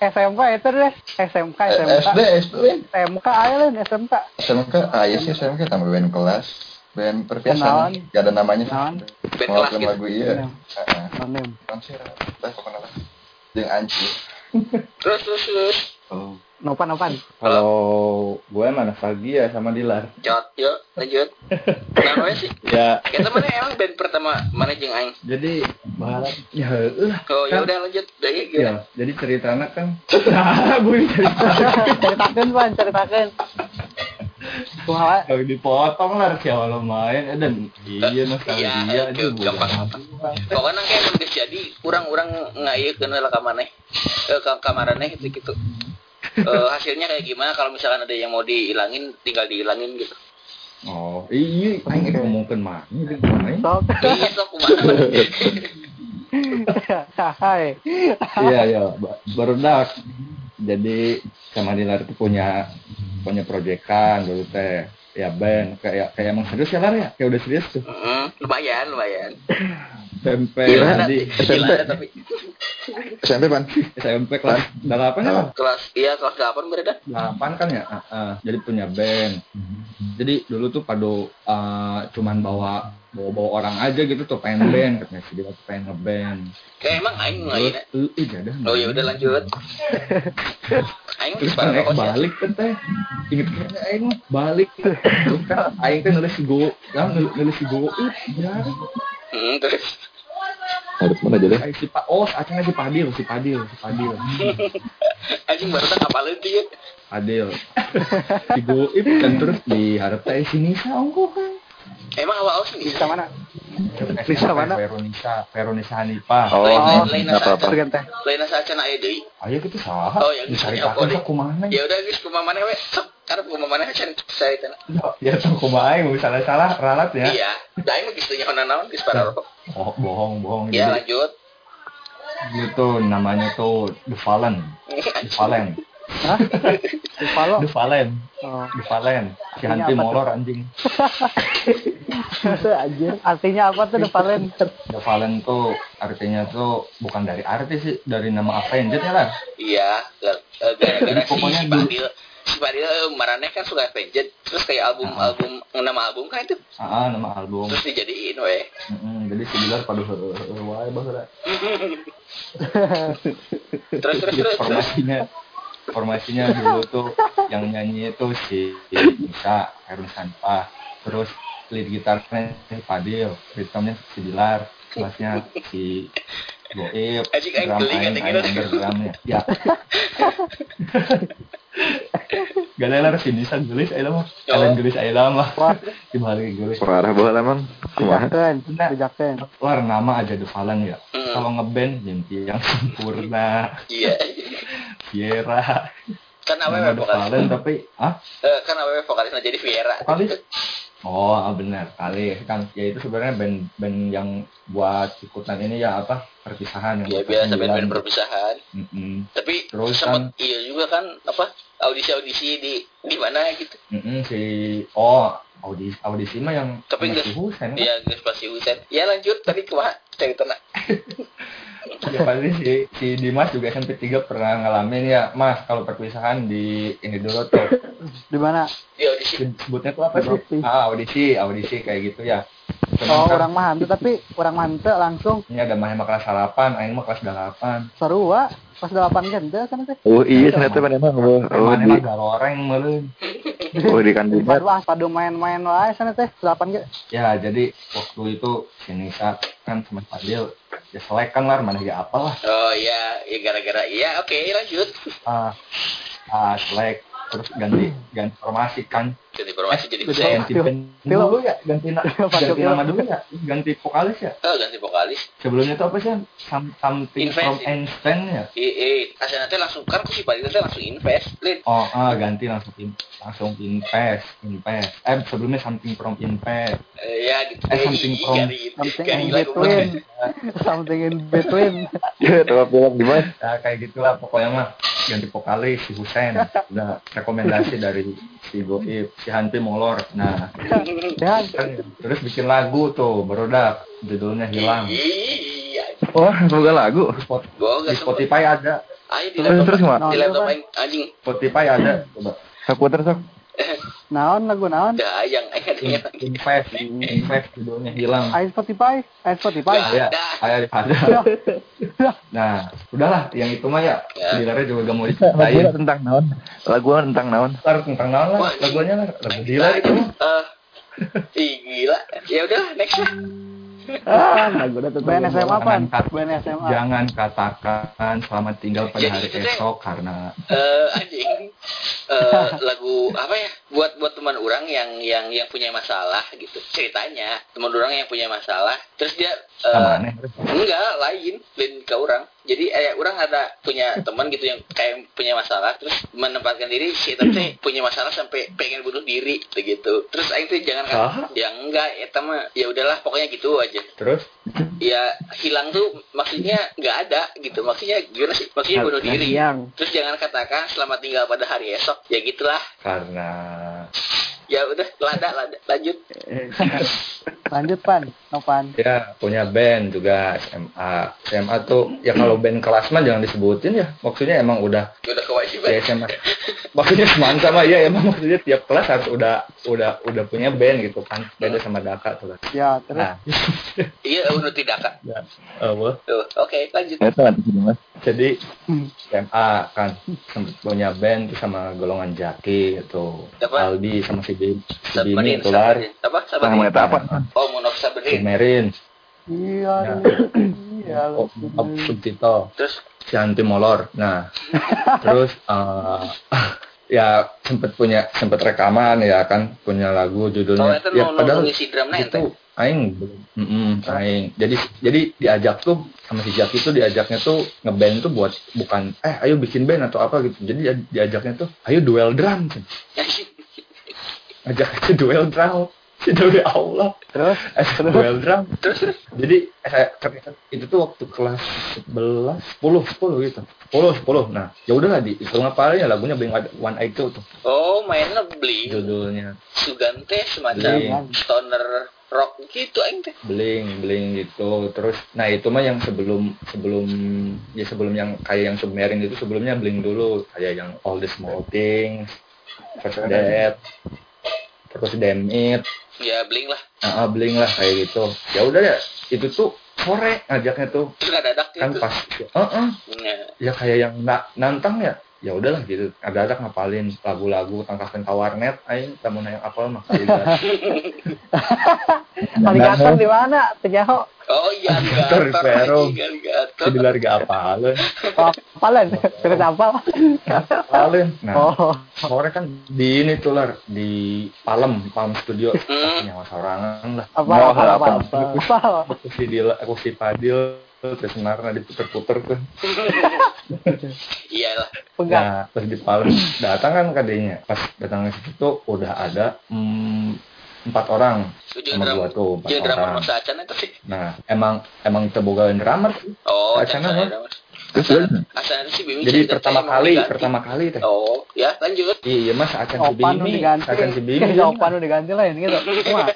SMK itu deh. SMK, Eh, SMK. SD, SD, band. SMK lah, SMK. SMK, ah iya sih SMK tambah band kelas. Band Kenalan. perpiasan. Gak ada namanya. Kenalan. Band kelas gitu. lagu iya. Iya. Heeh. Nonim. Konser, dah pokoknya lah. Jeung Anci. Terus terus terus. Oh. Novan, Novan. Kalau gue mah nostalgia sama Dilar. Jot, yuk lanjut. Namanya sih. Ya, Kita mana emang band pertama mana jeung aing? jadi balap ya heuh. Oh ya Kan- udah lanjut. Udah ya Ya, gimana? jadi ceritanya kan nah, gue cerita ceritakan, Pan, ceritakan. Kumaha? kalau dipotong lah siapa lo main eh, dan iya nostalgia Iya, aja gampang. Pokoknya kayak emang geus jadi kurang-kurang ngayekeun lah ka maneh. Eh ka ka maraneh gitu gitu. Eh, hasilnya kayak gimana kalau misalkan ada yang mau dihilangin tinggal dihilangin gitu. oh iya aing itu ngomongkeun mah Sok. Iya sok kumaha. Hai. iya iya ba- baru dak jadi sama Dilar itu punya punya proyekan dulu teh. Ya band kayak kayak emang serius ya Lar ya? Kayak udah serius tuh. Mm, lumayan, lumayan. SMP Gila, jadi gila tapi SMP pan. SMP kelas delapan ya Lar? kelas iya kelas 8 berada. delapan kan ya? Ah, ah. jadi punya band. Jadi dulu tuh pada uh, cuman bawa bawa bawa orang aja gitu tuh pengen band. Katanya si dia tuh pengen ngeband. Kayak emang aing terus ngain. eh eh, jadah Oh ya udah lanjut. Aing terus kan Aing balik kan teh. Inget kayaknya aing balik. Kan aing kan nulis go ya nulis, go ya Hmm, terus Harus mana aja deh. Aing si pa oh acing si Padil si Padil si Padil anjing baru tak ngapalin tuh ya. Padil si go ip kan terus di harap teh si Nisa ongko kan Emang awal sih Bisa mana? Bisa mana? Veronisa Veronisa Hanifah Oh, Lain- Oh, apa-apa. Lain asa acan aya deui. Ayo kita salah. Oh, yang dicari bisa takon apa, ke kumaha. Ya udah geus kumaha maneh we. Sok karep kumaha maneh acan saya teh. Ya tuh kumaha aing salah salah ralat ya. Iya. Da aing mah geus teu naon geus para rokok. Oh, bohong bohong. Ya lanjut. itu namanya tuh The Fallen. The Fallen. Hah? Dipalo. The Fallen. Oh. Fallen. Si Hanti apa tuh? molor anjing. Anjir. Artinya apa tuh Depalen? The Fallen tuh artinya tuh bukan dari artis sih, dari nama Avenged ya lah. Iya, eh, gara-gara si Pokoknya si Padil si Padil eh, maraneh kan suka Avenged terus kayak album Ah. album nama album kan itu Ah, nama album. terus dijadiin we. Mm-mm, jadi si Bilar pada wae bahasa. Terus terus terus. terus. Formasinya dulu tuh yang nyanyi itu si Nisa Herun Sanpa terus lead gitarnya si Fadil ritmenya si Bilar kelasnya si Goib drum aing aing gitu. under drumnya ya gak ada lah si Nisa gelis ayo mah Oh. kalian gelis ayo mah Wah, dibalik gelis Parah bola emang. Dijakeun, dijakeun. luar nama aja Fallen ya Hmm. kalau ngeband Jenti yang sempurna Iya. Viera Kan The vokalis. Fallen tapi ah Eh, kan awewe vokalisnya jadi Viera. Vokalis? Oh, ah, benar kali kan. Ya itu sebenarnya band-band yang buat ikutan ini ya apa perpisahan Ya biasa sembilan. band-band perpisahan. Mm-mm. Tapi Terus sempat iya juga kan apa audisi-audisi di di mana gitu. Mm-mm, si oh audisi audisi mah yang Tapi si Husen kan? Iya, pasti Husen. Ya lanjut tadi kumaha cerita nak. ya pasti si, si Dimas juga SMP 3 pernah ngalamin ya Mas kalau perpisahan di ini dulu tuh Di mana? Di audisi. sebutnya tuh apa sih ah audisi audisi kayak gitu ya Cuman Oh, kan orang mah hantu tapi orang mante langsung ini ada mah kelas 8 aing mah kelas 8 seru wa pas delapan gente kan teh. Oh iya ternyata mana emang. Oh, Mana di mah galoreng meureun oh di kandidat. Padu ah, padu main-main wae sana teh delapan ge. Ya, jadi waktu itu si Nisa kan sama Fadil ya selekan lah mana ya apalah Oh iya, ya gara-gara iya oke lanjut. ah ah selek terus ganti ganti formasi kan Ganti informasi jadi Betul. saya. ganti dulu ya ganti ganti nama dulu ya ganti vokalis ya Oh, ganti vokalis. sebelumnya itu apa sih Some, something Invest, from ya? Einstein ya Eh, eh, asal nanti langsung kan aku si Pak nanti langsung invest, Lin. oh ah ganti langsung in, langsung invest invest eh sebelumnya something from invest Eh, ya gitu. Eh, something from- Something in between. Something in between. Coba film di mana? ya kayak gitulah pokoknya mah ganti vokalis si Husen udah rekomendasi dari si Goib si Molor nah Dan terus bikin lagu tuh berodak judulnya hilang Iya. Wah, semoga lagu. Spot- di. Spotify ada Ayo di Terus laptop. terus mak. Di laptop anjing. Spotify ada coba puter sok. naon lagu naon? Dah ayang aing ada In- yang. invest invest judulnya hilang Ayo Spotify, ayo Spotify. Nggak. ada Ada. nah udahlah yang itu mah ya Ya. Dilarnya juga gak mau diceritain tentang naon? Lagu tentang naon? ntar tentang naon lah lagunya lah lagu gila itu mah Eh, ih gila. Ya udah next lah. Ah, SMA apa? Jangan SMA. katakan selamat tinggal pada Jadi hari esok karena Eh anjing. Eh lagu apa ya? Buat buat teman orang yang yang yang punya masalah gitu. Ceritanya teman orang yang punya masalah, terus dia eh, aneh Enggak, lain, lain ke orang. Jadi eh orang ada punya teman gitu yang kayak punya masalah terus menempatkan diri si eta teh punya masalah sampai pengen bunuh diri gitu. Terus aing tuh jangan kan Ah. ya enggak eta mah ya udahlah pokoknya gitu aja. terus Ya hilang tuh maksudnya nggak ada gitu. Maksudnya gimana sih? Maksudnya bunuh diri. Yang Terus jangan katakan selamat tinggal pada hari esok. Ya gitulah. karena Ya udah, lada lada lanjut. Lanjut pan, Nopan. ya punya band juga SMA SMA tuh ya kalau band kelas mah jangan disebutin ya maksudnya emang udah Udah kewajiban. ya SMA maksudnya semanta mah ya emang maksudnya tiap kelas harus udah udah udah punya band gitu kan beda sama Daka tuh kan Ya, terus nah Iya, udah tidak kak. ya, Tuh, oke lanjut. Ya mas. jadi Hmm. SMA kan punya band tuh sama golongan Jaki Apa? Aldi sama si Bim si Bimi Sabarin, itu lar sabarin. Apa? Sabarin. meneta apa? Oh, Munaf si Merin iya, Ya. iya. Ob Subtito Terus si Anti Molor. Nah, terus eh, ya sempet punya sempet rekaman ya kan punya lagu kalau judulnya itu ya mau padahal ngisi drumnya ente. itu aing belum Mm-mm, aing jadi jadi diajak tuh sama si Jaki tuh diajaknya tuh ngeband tuh buat bukan eh ayo bikin band atau apa gitu jadi dia- diajaknya tuh ayo duel drum ajak aja duel drum demi Allah Terus, eh, duel drum. Jadi eh, saya ternyata itu tuh waktu kelas 11 10 10 gitu. 10 10 nah ya udahlah di itu ngapalin ya? Lagunya Blink One Eye Two tuh. Oh, mainnya beli judulnya. Sugante semacam Bling. stoner rock gitu aing teh. bling bling gitu. Terus nah itu mah yang sebelum sebelum ya sebelum yang kayak yang submarine itu sebelumnya bling dulu. Kayak yang all the small things first death terus damn it Ya bling lah. nah, bling lah kayak gitu. Ya udah ya itu tuh sore ngajaknya tuh. Kan pas Heeh. Nah, ya kayak yang na nantang ya ya udahlah gitu ada ada ngapalin lagu-lagu tangkasan ke warnet aing tamu yang apal mah kali Aligator di mana? Tejaho. Oh iya, alligator. jadi lari gak apalin Oh, apalan? Terus apa? apalin nah Oh, sore kan di ini tuh lar di Palem Palem Studio Hmm. nyawa sorangan lah apa, apa, apa, apa? apa, apa, si Dila aku si Padil terus senarnya diputer-puter tuh Iyalah. pegang. nah terus di Palem datang kan kadenya pas datang ke situ tuh udah ada mm, empat orang Tujuh sama gua tuh empat Iya orang itu sih. nah emang emang tebogain drummer Oh, Acan acan apa? drummer. Terus Asal, terus. asal itu si Bimi jadi pertama kali diganti. pertama kali teh Oh, ya lanjut. iya mas acan si Bimi diganti. acan si Bimi Ya, Opan nu diganti lah ini gitu. Wah,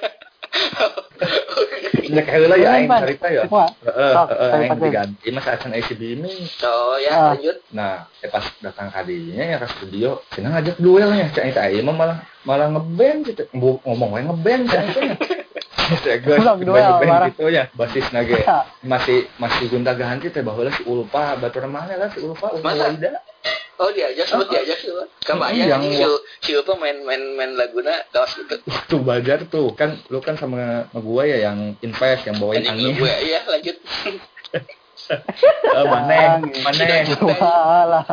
ya kayak lah ya aing Pan. cerita ya Wah, Heeh, aing pakai. diganti mas acan si Bimi Oh, ya Ah. lanjut. Nah, eh pas datang kadinya ya ke studio, cina ngajak duelnya, cina itu aja mah malah malah ngeband gitu, ngomong wae ngeband cina ya. Gue duel, gitu ya, basis nage Ya. masih masih gonta ganti teh bahwa si Ulfa batur mana lah si Ulfa Masa? Oh diajak sempat diajak sih Pak. Kebayang Yang si si apa main main main laguna kaos gitu. Tuh Bajar tuh kan lu kan sama, sama gua ya yang invest yang bawain angin. gue iya lanjut. Eh, maneh, maneh. Walah.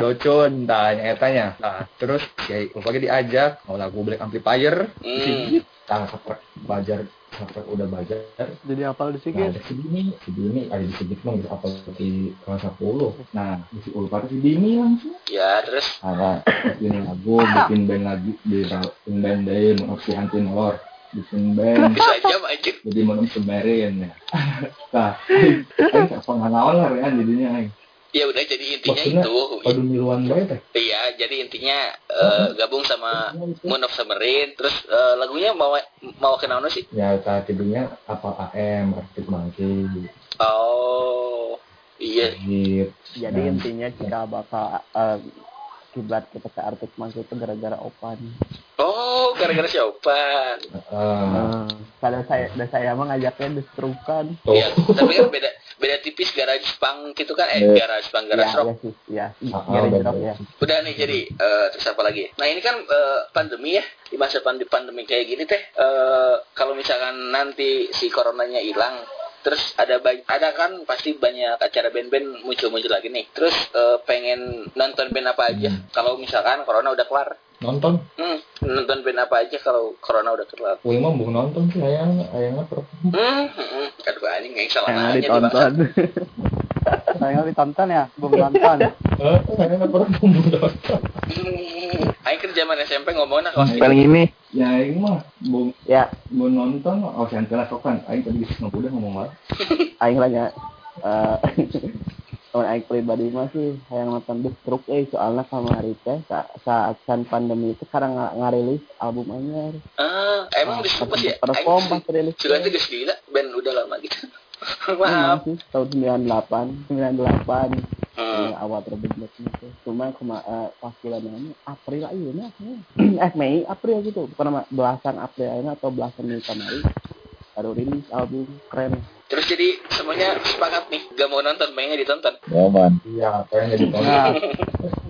Docun, tanya etanya. Nah, terus ya pokoknya diajak mau lagu Black Amplifier. Hmm. Seprek Bajar, seprek udah Bajar. Jadi apal di Nah, Sigit. ada si Dini ada di Sigit mah bisa apa di kelas 10. Nah, di si Ulfar si Dini langsung. Ya terus Ada bikin lagu, bikin band lagi, bikin band deh, mau si Antin Lor, bikin band. bisa aja jadi mau sebarin ya. Nah, aing pengalaman lah ya jadinya aing. Ya udah jadi intinya Maksudnya, itu. Padu teh. Iya, jadi intinya eh, gabung sama Moon of Submarine terus eh, lagunya mau mau kenal sih? Ya tidurnya apa AM, Arctic Monkey, Oh. Iya. Hit. Jadi Nah. intinya kita bakal eh, kiblat kita ke Arctic Monkey itu gara-gara Opan. Oh, gara-gara siapa? Eh, Nah, kalau saya dan saya mah ngajaknya destrukan. tuh. Iya, tapi kan beda beda tipis garage punk gitu kan eh Iya. garage punk Ya, garage rock ya sih, ya. Garage rock ya. udah nih jadi eh, terus apa lagi nah ini kan eh, pandemi ya di masa pandemi pandemi kayak gini teh eh, kalau misalkan nanti si coronanya hilang terus ada ada kan pasti banyak acara band-band muncul-muncul lagi nih terus eh, pengen nonton band apa aja kalau misalkan corona udah kelar Nonton. hmm, nonton band apa aja kalau corona udah kelar Wih mah mau nonton sih ayang ayangnya per. hmm, hmm, hmm. aduh anjing yang salah nanya ditonton. Saya ditonton ya, belum nonton. Eh, ayangnya per mau nonton. Hmm, Aing kan zaman SMP ngomongnya kalau Paling ini Ya aing mah mau ya mau nonton oh sentela sokan aing tadi geus udah ngomong lah. aing lanya eh teman aing pribadi mah sih yang nonton destruk eh soalnya kemarin teh sa- saat kan pandemi itu sekarang nga- ngarilis album anyar ah emang di Pas ya perform Aing pas rilis Sudah tuh geus gila, band udah lama gitu. Maaf. sih tahun 98 98 Hmm. Ini awal terbentuk gitu cuma kema eh, pas bulan ini April aja nah eh Mei April gitu bukan nama belasan April ini atau belasan Mei kemarin baru rilis album keren Terus jadi semuanya sepakat nih, gak mau nonton, pengennya ditonton. Momen. Iya, kayaknya ditonton. Nah,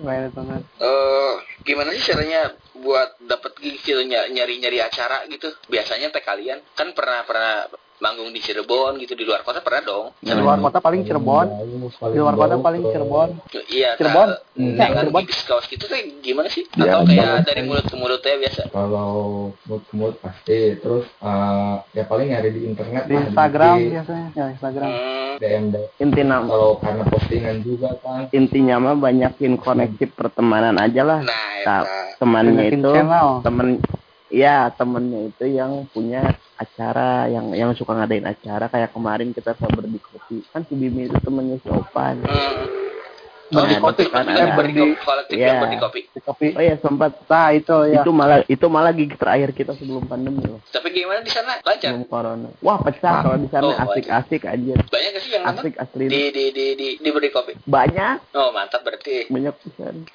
main ditonton. Eh, gimana sih caranya buat dapat gigs gitu ny- nyari-nyari acara gitu? Biasanya teh kalian kan pernah pernah manggung di Cirebon gitu di luar kota pernah dong. Di luar kota paling Cirebon. Di luar kota paling Cirebon. Iya, Cirebon? nah, Hmm. dengan Cirebon. gigs kaos gitu tuh gimana sih? Ya, Atau kayak dari mulut ke mulut ya biasa? Kalau mood ke mood pasti, terus eh, ya paling nyari di internet Di Instagram IG, biasanya. Ya, Instagram. Hmm, DM inti nama kalau karena postingan juga kan intinya mah banyakin koneksi pertemanan aja lah nah, Ta- eta. temannya itu channel. temen ya temennya itu yang punya acara yang yang suka ngadain acara kayak kemarin kita sabar di kopi kan si Bimi itu temennya si Opan Hmm. Nah, Oh, di kopi kan kan ada. berdi kolektif Iya. yang berdi kopi. Di kopi. oh ya sempat Nah, itu ya. itu malah itu malah gig terakhir kita sebelum pandemi loh Tapi gimana di sana? Lancar. sebelum corona wah pecah kalau di Oh, sana asik-asik aja Banyak sih yang nonton? asik asli Di di di di di berdi kopi. banyak Oh, mantap berarti. banyak pisan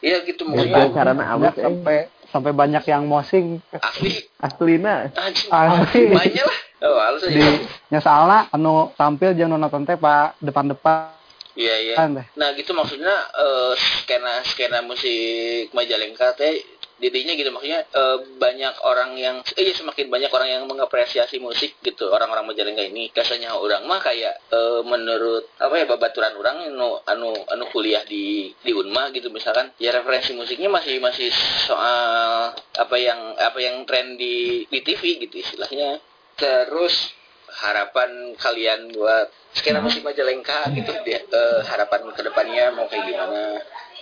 Iya gitu ya, maksudnya. acaranya Banyak awet eh. sampai sampai banyak yang mosing Asli. aslina. Asli. Banyak lah. Oh, halus di aja. nyasalna anu tampil nu nonton teh pak depan-depan Iya, iya. teh. Nah, gitu maksudnya eh, skena skena musik Majalengka teh didinya gitu. Maksudnya eh, banyak orang yang eh ya semakin banyak orang yang mengapresiasi musik gitu. Orang-orang Majalengka ini. Biasanya orang mah kayak eh, menurut apa ya babaturan orang anu anu anu kuliah di di Unma gitu. Misalkan ya referensi musiknya masih masih soal apa yang apa yang tren di di TV gitu istilahnya. Terus harapan kalian buat skena musik Majalengka gitu dia eh, harapan ke depannya mau kayak gimana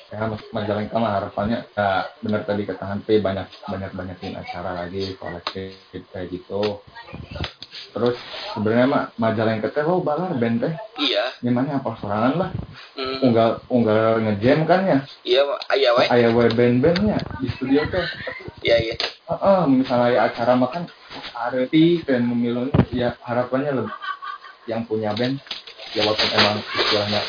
ya Mas Majalengka mah harapannya ya benar tadi kata Hanpi banyak banyak banyakin acara lagi kolektif kayak gitu. Terus sebenarnya mah Majalengka teh lo balar band teh. Iya. Gimana apa sorangan lah. Hmm, unggal unggal ngejam kan ya? Iya ayah we ayah we band-bandnya di studio tuh iya iya. Heeh, misalnya ya acara makan arti dan memilih ya harapannya lebih yang punya band. Ya walaupun emang istilahnya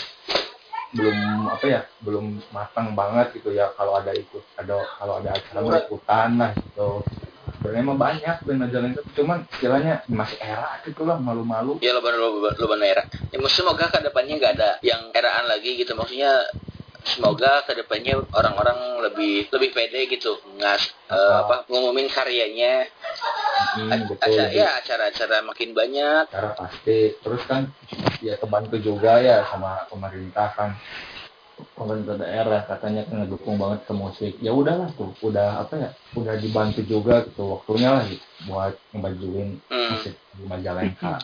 belum apa ya belum matang banget gitu ya kalau ada ikut ada kalau ada acara mau ikutan lah gitu. Sebenarnya emang banyak band Majalengka cuman istilahnya masih era gitu lah malu-malu. Ya lo lo lo era ya maksudnya semoga ke depannya nggak ada yang eraan lagi gitu. Maksudnya semoga ke depannya orang-orang lebih lebih pede gitu ngas eh, apa ngumumin karyanya Hmm, betul. acara ya acara-acara makin banyak Cara pasti. Terus kan ya kebantu juga ya sama pemerintah kan pemerintah daerah katanya kan ngedukung banget ke musik ya udahlah tuh udah apa ya udah dibantu juga gitu waktunya lah gitu, buat ngebajuin Hmm. musik di Majalengka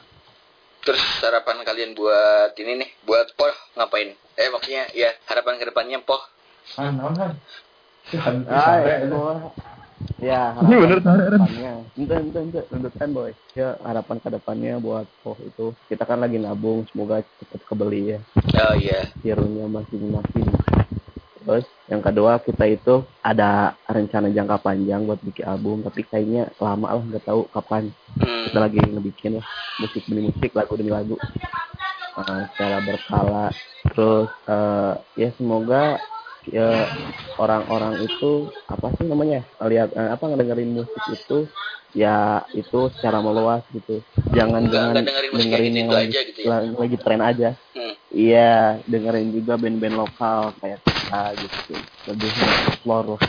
terus harapan kalian buat ini nih buat poh ngapain? Eh maksudnya ya harapan ke depannya poh. Ah kan Ah, sare, itu. Ya Ini bener, harapan ke depannya ente ente ente lanjutkan boy. Ya harapan ke depannya buat oh itu kita kan lagi nabung semoga cepat kebeli ya. Oh iya. Hero-nya masing-masing terus yang kedua kita itu ada rencana jangka panjang buat bikin album tapi kayaknya lama lah nggak tahu kapan hmm. kita lagi ngebikin lah musik demi musik lagu demi lagu Eh, secara berkala terus eh, ya semoga ya orang-orang itu apa sih namanya lihat eh, apa ngedengerin musik itu ya itu secara meluas gitu jangan Nggak- jangan dengerin dengerin yang lagi, aja gitu ya? la- lagi tren aja Hmm. iya dengerin juga band-band lokal kayak gitu lebih explore lah.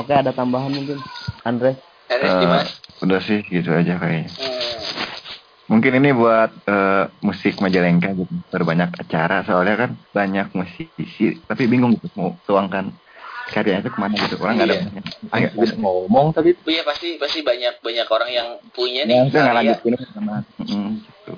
oke ada tambahan mungkin Andre Dimas udah sih gitu aja kayaknya. hmm. Mungkin ini buat eh, musik Majalengka gitu. Berbanyak acara soalnya kan banyak musisi tapi bingung gitu mau tuangkan karyanya itu ke mana gitu. Orang nggak ada. Iya. Ayo bisa ngomong tapi Iya pasti pasti banyak banyak orang yang punya Ya, nih nggak karya lanjut ini sama. Mm, gitu.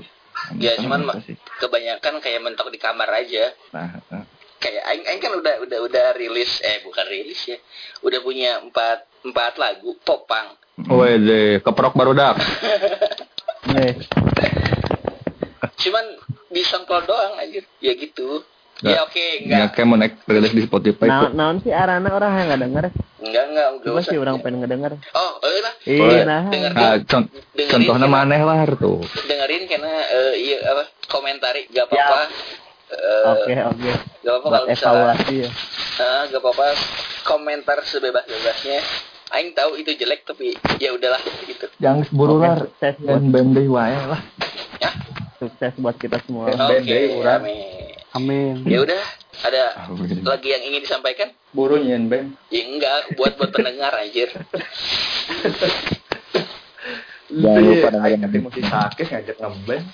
Ya, Sama cuman, gitu kebanyakan kayak mentok di kamar aja Nah, eh, kayak aing aing kan udah udah udah rilis eh bukan rilis ya udah punya empat empat lagu popang. Wede, keprok barudak. nih cuman di SoundCloud doang aja ya gitu Nggak. ya oke Ya enggak kayak mau naik rilis di Spotify naon tuh. naon sih arana orang yang nggak denger enggak enggak enggak usah sih orang pengen ngedenger. oh eh lah Iya, nah. dengerin Nah, con- dengerin contohnya maneh lah tuh. dengerin karena eh, iya apa komentari gak apa-apa Eh, Oke, oke. gak apa-apa misalnya evaluasi ya. Ah, gak apa-apa komentar sebebas-bebasnya aing tahu itu jelek tapi ya udahlah gitu Jangan buru Oke, lah. sukses buat deui wae lah. ya sukses buat kita semua. Urang. amin Amin. ya udah ada Amin. lagi yang ingin disampaikan Buru nyen band. ya enggak buat buat pendengar anjir Jangan lupa dengerin Aing ketemu si Sakis ngajak ngeband.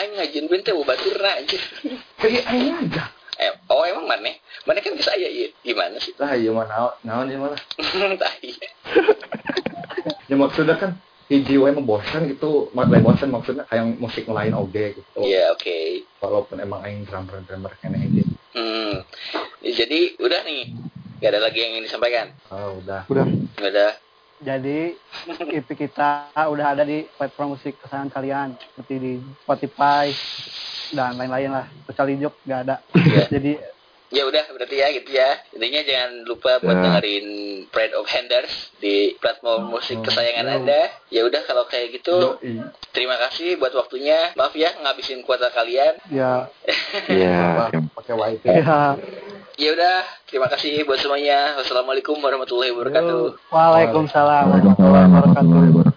Aing ngajin bente teh baturna anjir Kayak aing aja. eh, oh emang mana mana kan ke saya ya gimana sih Lah iya mah naon naon ieu mah. tahi Ya maksudnya kan hiji wae mah bosan gitu, mak lain bosan maksudnya kayak musik lain oge gitu. ya oke Walaupun emang aing drummer drummer keneh gitu. hmm jadi udah nih gak ada lagi yang ingin disampaikan Oh, udah. Udah. Ada Jadi EP kita udah ada di platform musik kesayangan kalian seperti di Spotify dan lain-lain lah. Kecuali Jok nggak ada. Iya. Jadi ya udah berarti ya gitu ya intinya jangan lupa buat Ya. dengerin Pride of Handers di platform musik kesayangan anda ya udah kalau kayak gitu Yoi. terima kasih buat waktunya maaf ya ngabisin kuota kalian ya Iya. Pakai wifi. Ya udah terima kasih buat semuanya wassalamualaikum warahmatullahi wabarakatuh Waalaikumsalam. Warahmatullahi wabarakatuh.